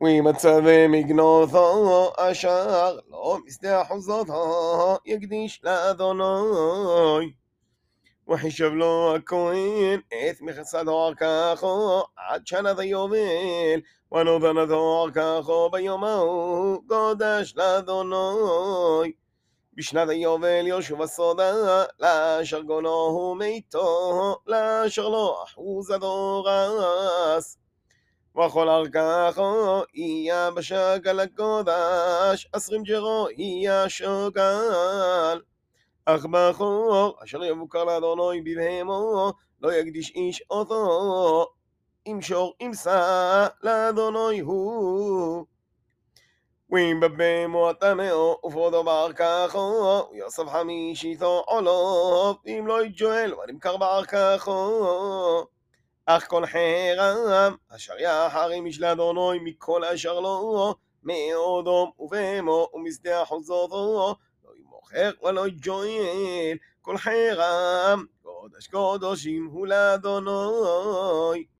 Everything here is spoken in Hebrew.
וימצא מגנותו אשר לא משדה אחוזותו יקדיש לאדוני. וחישב לו הכהן את מכסתו ארככו עד שנת היובל, ונותנתו ארככו ביום ההוא קודש לאדוני. בשנת היובל יושב הסודה, לאשר גונו הוא מיתו, לאשר לו אחוזתו רס. וכל ארככו יהיה בשקל הקודש, עשרים ג'רו יהיה שוקל. אך בכור אשר יבוקר לאדוני בבהמו, לא יקדיש איש אותו, אם שור אם שא לאדוני הוא. ואם בבהמו הטמאו ופרודו בארככו, ויוסף חמישיתו עולו, ואם לא יג'ואל ונמכר בארככו. אך כל חרם אשר יחרים איש לאדוני מכל אשר לו, מאודום ובהמו ומשדה אחוזותו, לא ימוכר ולא יג'ואל, כל חרם קודש קודשים הוא לאדוני.